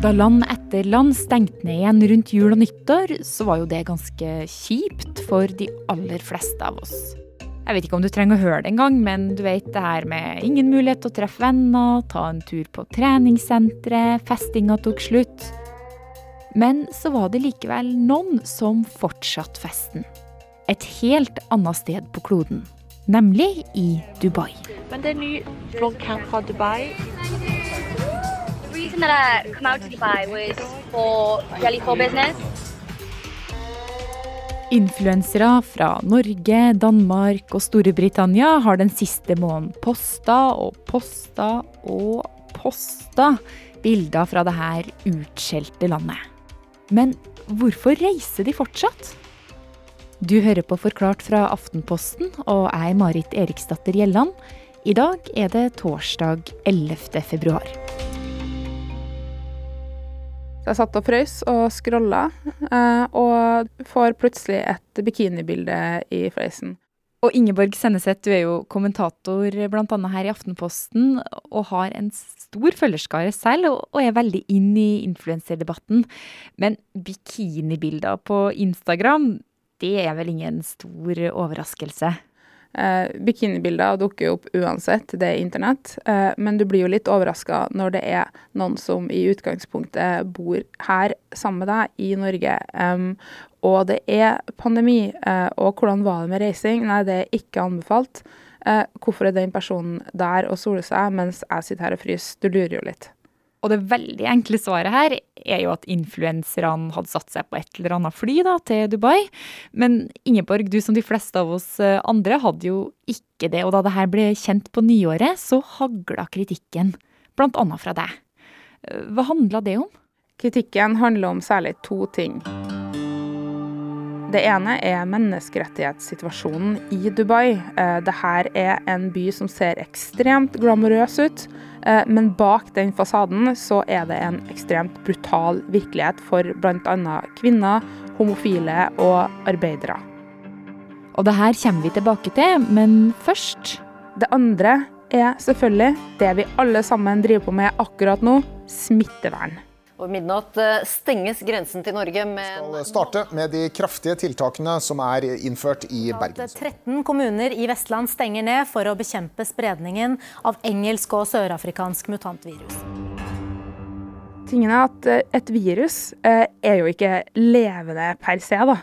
Da land etter land stengte ned igjen rundt jul og nyttår, så var jo det ganske kjipt for de aller fleste av oss. Jeg vet ikke om du trenger å høre det engang, men du vet det her med ingen mulighet til å treffe venner, ta en tur på treningssenteret, festinga tok slutt. Men så var det likevel noen som fortsatte festen. Et helt annet sted på kloden, nemlig i Dubai. Men det er ny vloggcam fra Dubai. Reason that I come out to Dubai was for Jelly for business. Influensere fra Norge, Danmark og Storbritannia har den siste måneden posta og posta og posta bilder fra det her utskjelte landet. Men hvorfor reiser de fortsatt? Du hører på Forklart fra Aftenposten, og er Marit Eriksdatter Gjelland. I dag er det torsdag 11. februar. Så jeg satt og frøys og scrolla, eh, og får plutselig et bikinibilde i fleisen. Og Ingeborg Senneset, du er jo kommentator bl.a. her i Aftenposten, og har en stor følgerskare selv, og er veldig inn i influenserdebatten. Men bikinibilder på Instagram, det er vel ingen stor overraskelse? Eh, bikinibilder dukker jo opp uansett, det er internett. Eh, men du blir jo litt overraska når det er noen som i utgangspunktet bor her sammen med deg i Norge. Um, og det er pandemi. Eh, og hvordan var det med reising? Nei, det er ikke anbefalt. Eh, hvorfor er den personen der og soler seg mens jeg sitter her og fryser? Du lurer jo litt. Og det veldig enkle svaret her er jo at influenserne hadde satt seg på et eller annet fly da, til Dubai. Men Ingeborg, du som de fleste av oss eh, andre hadde jo ikke det. Og da det her ble kjent på nyåret, så hagla kritikken. Blant annet fra deg. Eh, hva handla det om? Kritikken handler om særlig to ting. Det ene er menneskerettighetssituasjonen i Dubai. Eh, Dette er en by som ser ekstremt glamorøs ut, eh, men bak den fasaden så er det en ekstremt brutal virkelighet for bl.a. kvinner, homofile og arbeidere. Og det her kommer vi tilbake til, men først Det andre er selvfølgelig det vi alle sammen driver på med akkurat nå smittevern. I midnatt eh, stenges grensen til Norge med Vi skal starte med de kraftige tiltakene som er innført i Bergen. 13 kommuner i Vestland stenger ned for å bekjempe spredningen av engelsk og sørafrikansk mutantvirus. Tingen er at eh, et virus eh, er jo ikke levende per se, da.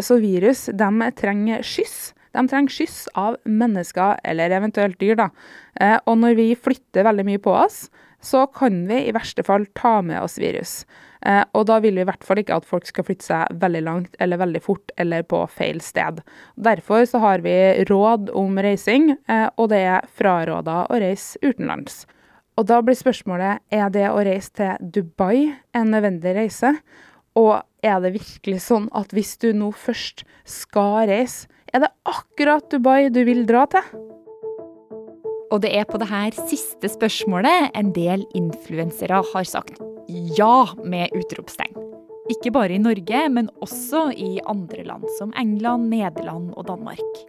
Så virus de trenger skyss. De trenger skyss av mennesker eller eventuelt dyr. da. Eh, Og når vi flytter veldig mye på oss, så kan vi i verste fall ta med oss virus. Eh, Og da vil vi i hvert fall ikke at folk skal flytte seg veldig langt eller veldig fort eller på feil sted. Derfor så har vi råd om reising, eh, og det er fraråda å reise utenlands. Og da blir spørsmålet er det å reise til Dubai en nødvendig reise. Og er det virkelig sånn at hvis du nå først skal reise, er det akkurat Dubai du vil dra til? Og det er på det her siste spørsmålet en del influensere har sagt ja med utropstegn. Ikke bare i Norge, men også i andre land som England, Nederland og Danmark.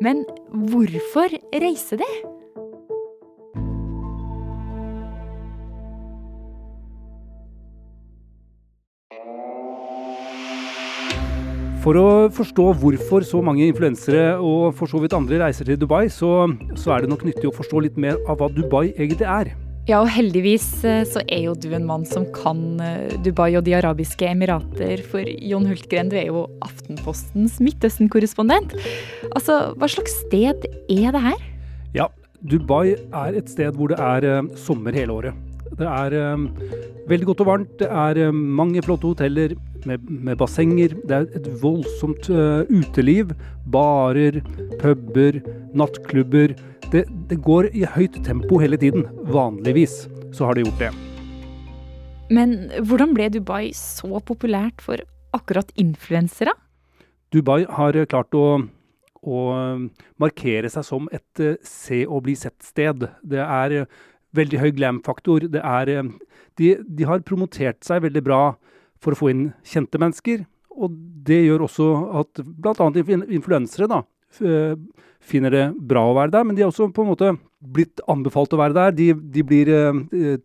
Men hvorfor reise de? For å forstå hvorfor så mange influensere og for så vidt andre reiser til Dubai, så, så er det nok nyttig å forstå litt mer av hva Dubai egentlig er. Ja, og heldigvis eh, så er jo du en mann som kan eh, Dubai og De arabiske emirater. For Jon Hultgren, du er jo Aftenpostens Midtøsten-korrespondent. Altså, hva slags sted er det her? Ja, Dubai er et sted hvor det er eh, sommer hele året. Det er veldig godt og varmt. Det er mange flotte hoteller med, med bassenger. Det er et voldsomt uh, uteliv. Barer, puber, nattklubber. Det, det går i høyt tempo hele tiden. Vanligvis så har det gjort det. Men hvordan ble Dubai så populært for akkurat influensere? Dubai har eh, klart å, å markere seg som et eh, se og bli sett-sted. Det er veldig høy glam-faktor. De, de har promotert seg veldig bra for å få inn kjente mennesker. Og det gjør også at bl.a. influensere da, eh, finner det bra å være der. Men de har også på en måte blitt anbefalt å være der. De, de blir eh, eh,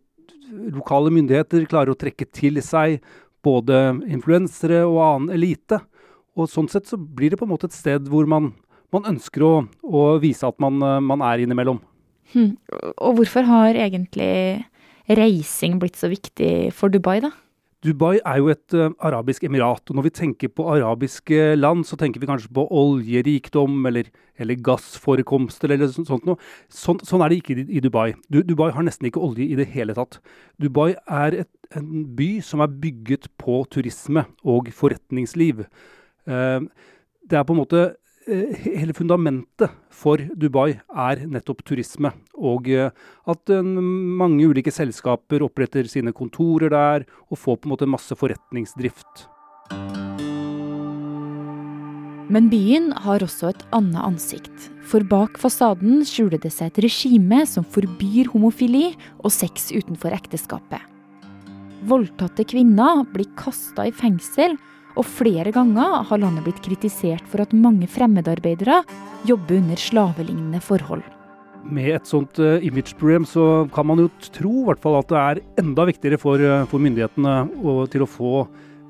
lokale myndigheter klarer å trekke til seg både influensere og annen elite. Og sånn sett så blir det på en måte et sted hvor man, man ønsker å, å, vise at man, man er innimellom. Hmm. Og hvorfor har egentlig reising blitt så viktig for Dubai, da? Dubai er jo et uh, arabisk emirat, og når vi tenker på arabiske land, så tenker vi kanskje på oljerikdom eller, eller gassforekomster eller så, sånt noe. Sånn, sånn, er det ikke i, i Dubai. Du, Dubai har nesten ikke olje i det hele tatt. Dubai er et, en by som er bygget på turisme og forretningsliv. Uh, det er på en måte hele fundamentet for Dubai er nettopp turisme. Og eh, at mange ulike selskaper oppretter sine kontorer der, og får på en måte masse forretningsdrift. Men byen har også et annet ansikt. For bak fasaden skjuler det seg et regime som forbyr homofili og sex utenfor ekteskapet. Voldtatte kvinner blir kasta i fengsel og flere ganger har landet blitt kritisert for at mange fremmedarbeidere jobber under slavelignende forhold. Med et sånt uh, imageproblem så kan man jo tro fall, at det er enda viktigere for, uh, for myndighetene og, til å få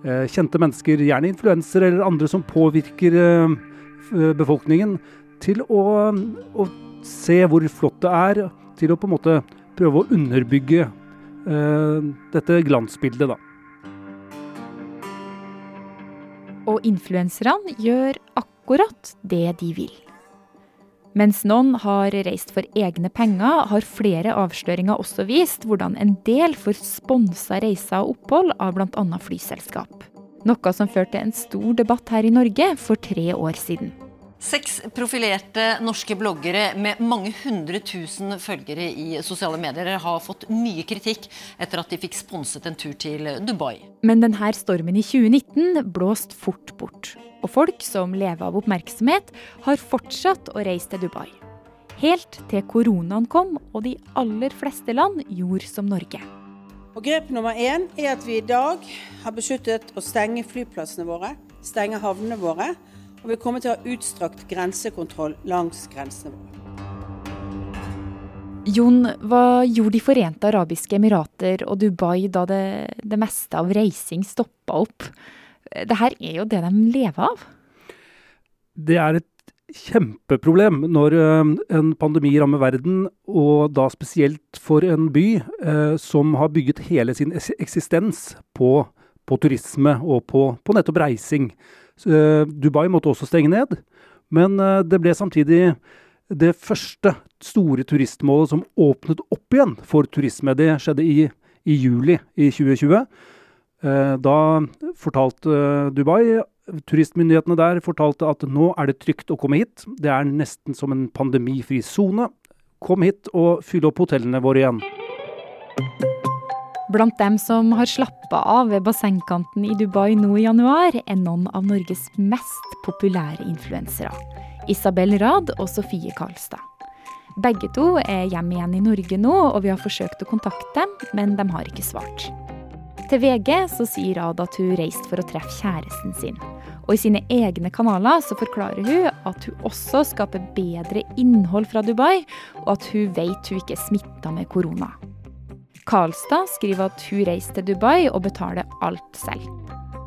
eh, kjente mennesker, gjerne influensere eller andre som påvirker befolkningen, til å, å, se hvor flott det er, til å på en måte prøve å underbygge dette glansbildet, da. Og influenserne gjør akkurat det de vil. Mens noen har reist for egne penger, har flere avsløringer også vist hvordan en del får sponsa reiser og opphold av bl.a. flyselskap. Noe som førte til en stor debatt her i Norge for tre år siden. Seks profilerte norske bloggere med mange hundre tusen følgere i sosiale medier har fått mye kritikk etter at de fikk sponset en tur til Dubai. Men denne stormen i 2019 blåst fort bort. Og folk som lever av oppmerksomhet, har fortsatt å reise til Dubai. Helt til koronaen kom og de aller fleste land gjorde som Norge. Og Grep nummer én er at vi i dag har besluttet å stenge flyplassene våre, stenge havnene våre og vi kommer til å ha utstrakt grensekontroll langs grensene våre. Jon, hva gjorde De forente arabiske emirater og Dubai da det, det meste av reising stoppa opp? Det her er jo det de lever av? Det er et kjempeproblem når eh, en pandemi rammer verden, og da spesielt for en by eh, som har bygget hele sin eksistens på, på turisme og på, på nettopp reising. Eh, Dubai måtte også stenge ned, men eh, det ble samtidig det første store turistmålet som åpnet opp igjen for turisme. Det skjedde i, i juli i 2020. Eh, da fortalte Dubai Turistmyndighetene der fortalte at nå er det trygt å komme hit. Det er nesten som en pandemifri sone. Kom hit og fyll opp hotellene våre igjen. Blant dem som har slappa av ved bassengkanten i Dubai nå i januar, er noen av Norges mest populære influensere. Isabel Rad og Sofie Karlstad. Begge to er hjemme igjen i Norge nå, og vi har forsøkt å kontakte dem, men de har ikke svart. Til VG så sier Rad at hun reiste for å treffe kjæresten sin. Og i sine egne kanaler så forklarer hun at hun også skaper bedre innhold fra Dubai, og at hun vet hun ikke er smitta med korona. Karlstad skriver at hun reiste til Dubai og betaler alt selv.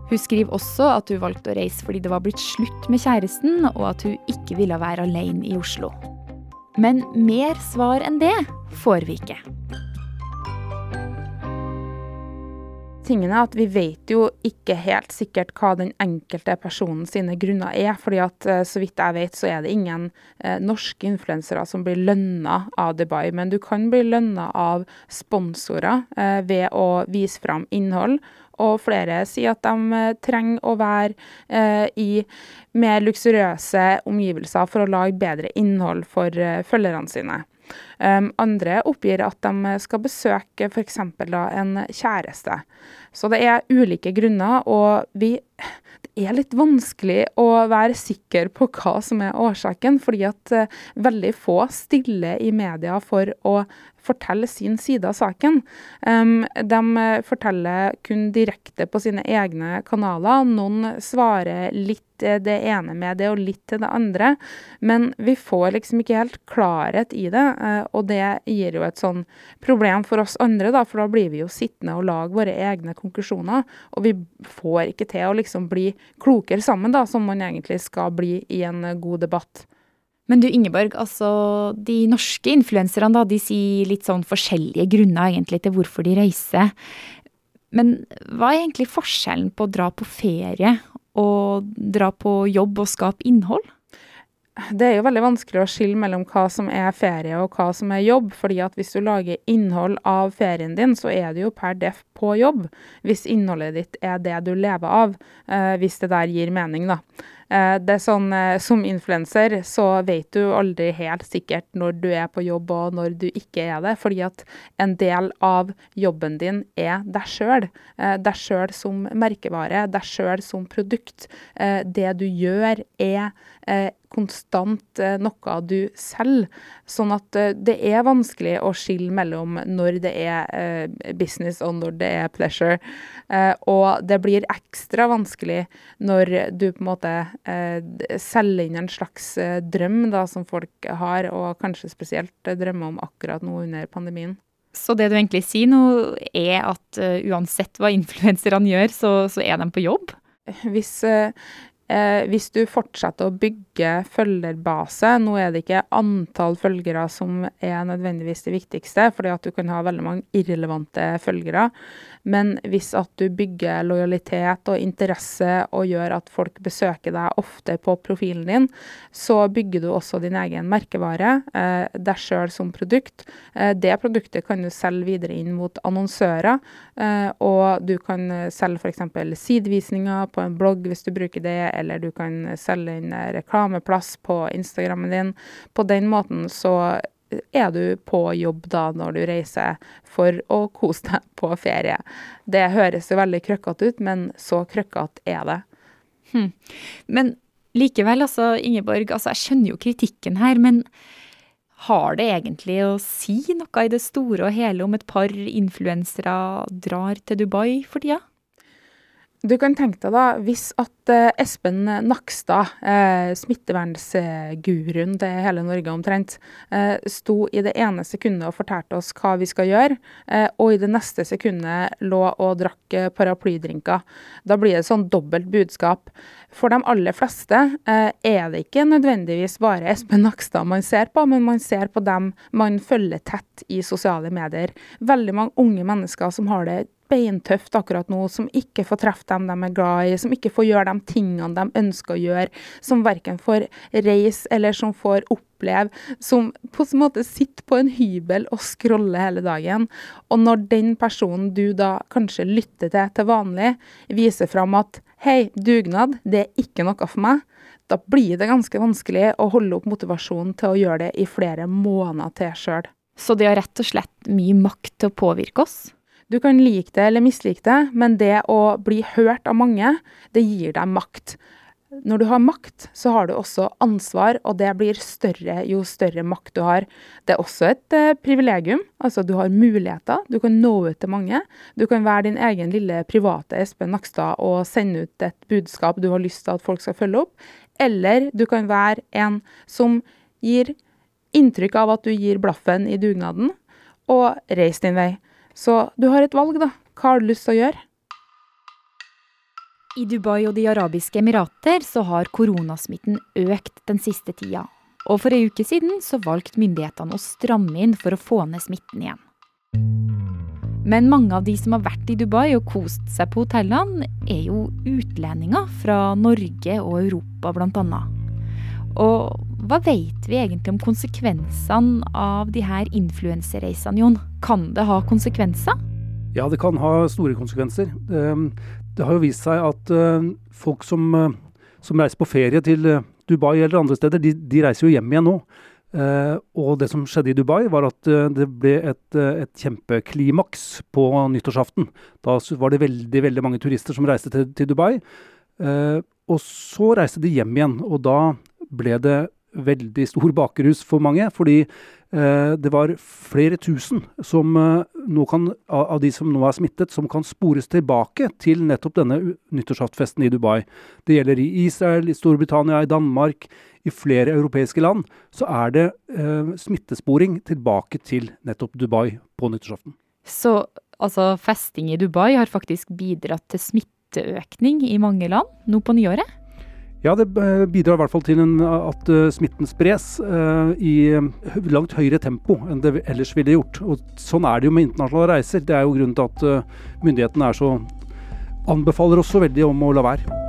Hun skriver også at hun valgte å reise fordi det var blitt slutt med kjæresten, og at hun ikke ville være alene i Oslo. Men mer svar enn det får vi ikke. Tingen er at vi vet jo ikke helt sikkert hva den enkelte personen sine grunner er. fordi at eh, så vidt jeg vet, så er det ingen eh, norske influensere som blir lønna av Dubai. Men du kan bli lønna av sponsorer eh, ved å vise fram innhold. Og flere sier at de eh, trenger å være eh, i mer luksuriøse omgivelser for å lage bedre innhold for eh, følgerne sine. Andre oppgir at de skal besøke f.eks. en kjæreste. Så det er ulike grunner, og vi det er litt vanskelig å være sikker på hva som er årsaken, fordi at uh, veldig få stiller i media for å fortelle sin side av saken. De forteller kun direkte på sine egne kanaler. Noen svarer litt det ene med det og litt til det andre. Men vi får liksom ikke helt klarhet i det, uh, og det gir jo et sånn problem for oss andre, da, for da blir vi jo sittende og lage våre egne konklusjoner. Og vi får ikke til å liksom bli klokere sammen, da, som man egentlig skal bli i en god debatt. Men du Ingeborg, altså de norske influenserne da, de sier litt sånn forskjellige grunner egentlig til hvorfor de reiser. Men hva er egentlig forskjellen på å dra på ferie og dra på jobb og skape innhold? Det er jo veldig vanskelig å skille mellom hva som er ferie og hva som er jobb. fordi at hvis du lager innhold av ferien din, så er du jo per def på jobb. Hvis innholdet ditt er det du lever av. Eh, hvis det der gir mening, da. Eh, det er sånn, eh, Som influenser så vet du aldri helt sikkert når du er på jobb og når du ikke er det, fordi at en del av jobben din er deg sjøl. Eh, deg sjøl som merkevare, deg sjøl som produkt. Det du gjør er konstant noe du selger. Sånn at det er vanskelig å skille mellom når det er business og når det er pleasure. Og det blir ekstra vanskelig når du på en måte selger inn en slags eh, drøm da, som folk har, og kanskje spesielt eh, drømmer om akkurat nå under pandemien. Så det du egentlig sier nå, er at uansett hva influenserne gjør, så, så, er de på jobb? Hvis, Eh, hvis du fortsetter å bygge følgerbase, nå er det ikke antall følgere som er nødvendigvis det viktigste, fordi at du kan ha veldig mange irrelevante følgere, men hvis at du bygger lojalitet og interesse og gjør at folk besøker deg ofte på profilen din, så bygger du også din egen merkevare, eh, deg sjøl som produkt. Eh, det produktet kan du selge videre inn mot annonsører, eh, og du kan selge f.eks. sidevisninger på en blogg hvis du bruker det eller du kan selge inn reklameplass på Instagrammen din. På den måten så er du på jobb da når du reiser for å kose deg på ferie. Det høres jo veldig krøkkete ut, men så krøkkete er det. Hm. Men likevel, altså, Ingeborg, altså, jeg skjønner jo kritikken her, men har det egentlig å si noe i det store og hele om et par influensere drar til Dubai for tida? Du kan tenke deg da, hvis at eh, Espen Nakstad, eh, smittevernsguruen til hele Norge omtrent, eh, sto i det ene sekundet og fortalte oss hva vi skal gjøre, eh, og i det neste sekundet lå og drakk eh, paraplydrinker. Da blir det sånn dobbelt budskap. For de aller fleste eh, er det ikke nødvendigvis bare Espen Nakstad man ser på, men man ser på dem man følger tett i sosiale medier. Veldig mange unge mennesker som har det beintøft akkurat nå, som ikke får treffe dem de er glad i, som ikke får gjøre de tingene de ønsker å gjøre, som verken får reise eller som får oppleve, som på en måte sitter på en hybel og scroller hele dagen. Og når den personen du da kanskje lytter til til vanlig, viser fram at hei, dugnad, det er ikke noe for meg, da blir det ganske vanskelig å holde opp motivasjonen til å gjøre det i flere måneder til sjøl. Så det har rett og slett mye makt til å påvirke oss? Du kan like det eller mislike det, men det å bli hørt av mange, det gir deg makt. Når du har makt, så har du også ansvar, og det blir større jo større makt du har. Det er også et eh, privilegium. Altså, du har muligheter. Du kan nå ut til mange. Du kan være din egen lille private Espen Nakstad og sende ut et budskap du har lyst til at folk skal følge opp. Eller du kan være en som gir inntrykk av at du gir blaffen i dugnaden, og reis din vei. Så du har et valg, da. Hva har du lyst til å gjøre? I Dubai og De arabiske emirater så har koronasmitten økt den siste tida. Og for ei uke siden så valgte myndighetene å stramme inn for å få ned smitten igjen. Men mange av de som har vært i Dubai og kost seg på hotellene, er jo utlendinger fra Norge og Europa bl.a. Og hva vet vi egentlig om konsekvensene av de her influensereisene, Jon? Kan det ha konsekvenser? Ja, det kan ha store konsekvenser. Ehm, det har jo vist seg at eh, folk som, eh, som reiser på ferie til eh, Dubai eller andre steder, de, de reiser jo hjem igjen nå. og det som skjedde i Dubai, var at det ble et, et kjempeklimaks på nyttårsaften. Da var det veldig, veldig mange turister som reiste til, til Dubai. Og så reiste de hjem igjen, og da ble det veldig stor bakrus for mange. Fordi eh, det var flere tusen som, eh, kan, av de som nå er smittet, som kan spores tilbake til nettopp denne nyttårsaftfesten i Dubai. Det gjelder i Israel, i Storbritannia, i Danmark, i flere europeiske land. Så er det eh, smittesporing tilbake til nettopp Dubai på nyttårsaften. Så altså, festing i Dubai har faktisk bidratt til smitteøkning i mange land nå på nyåret? Ja, det bidrar i hvert fall til at uh, smitten spres uh, i langt høyere tempo enn det ellers ville gjort. Og sånn er det jo med internasjonale reiser. Det er jo grunnen til at myndighetene så anbefaler oss så veldig om å la være.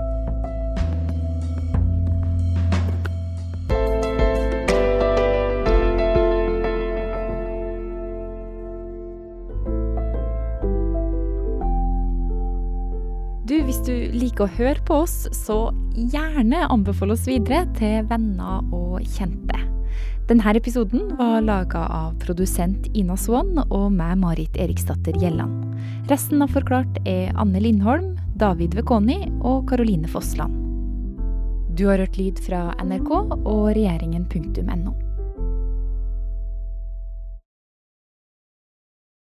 Hvis du liker å høre på oss, så gjerne anbefale oss videre til venner og kjente. Denne episoden var laga av produsent Ina Swann og meg, Marit Eriksdatter Gjelland. Resten av Forklart er Anne Lindholm, David Vekoni og Karoline Fossland. Du har hørt lyd fra NRK og regjeringen.no.